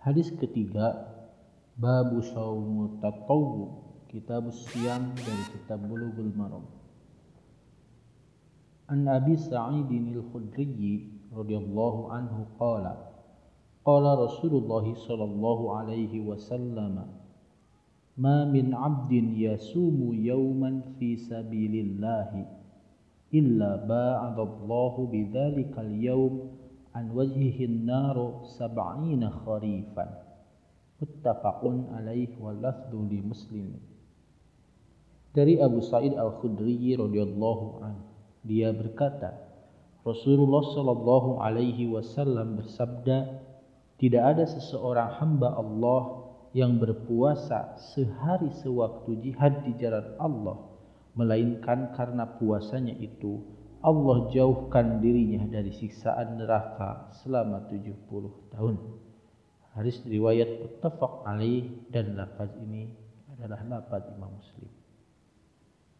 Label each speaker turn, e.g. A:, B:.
A: Hadis ketiga Babu Saumu Tatawu Kitab Siam dari Kitab Bulughul Maram. An Abi Sa'id al-Khudri radhiyallahu anhu qala Qala Rasulullah sallallahu alaihi wasallam Ma min 'abdin yasumu yawman fi sabilillah illa ba'ada Allah bidzalika al-yawm an wajhihin naru sab'ina kharifan. Muttafaqun alaih wa lafdhu li muslim. Dari Abu Sa'id Al-Khudri radhiyallahu an dia berkata Rasulullah sallallahu alaihi wasallam bersabda tidak ada seseorang hamba Allah yang berpuasa sehari sewaktu jihad di jalan Allah melainkan karena puasanya itu Allah jauhkan dirinya dari siksaan neraka selama 70 tahun. Hadis riwayat muttafaq alaih dan lafaz ini adalah lafaz Imam Muslim.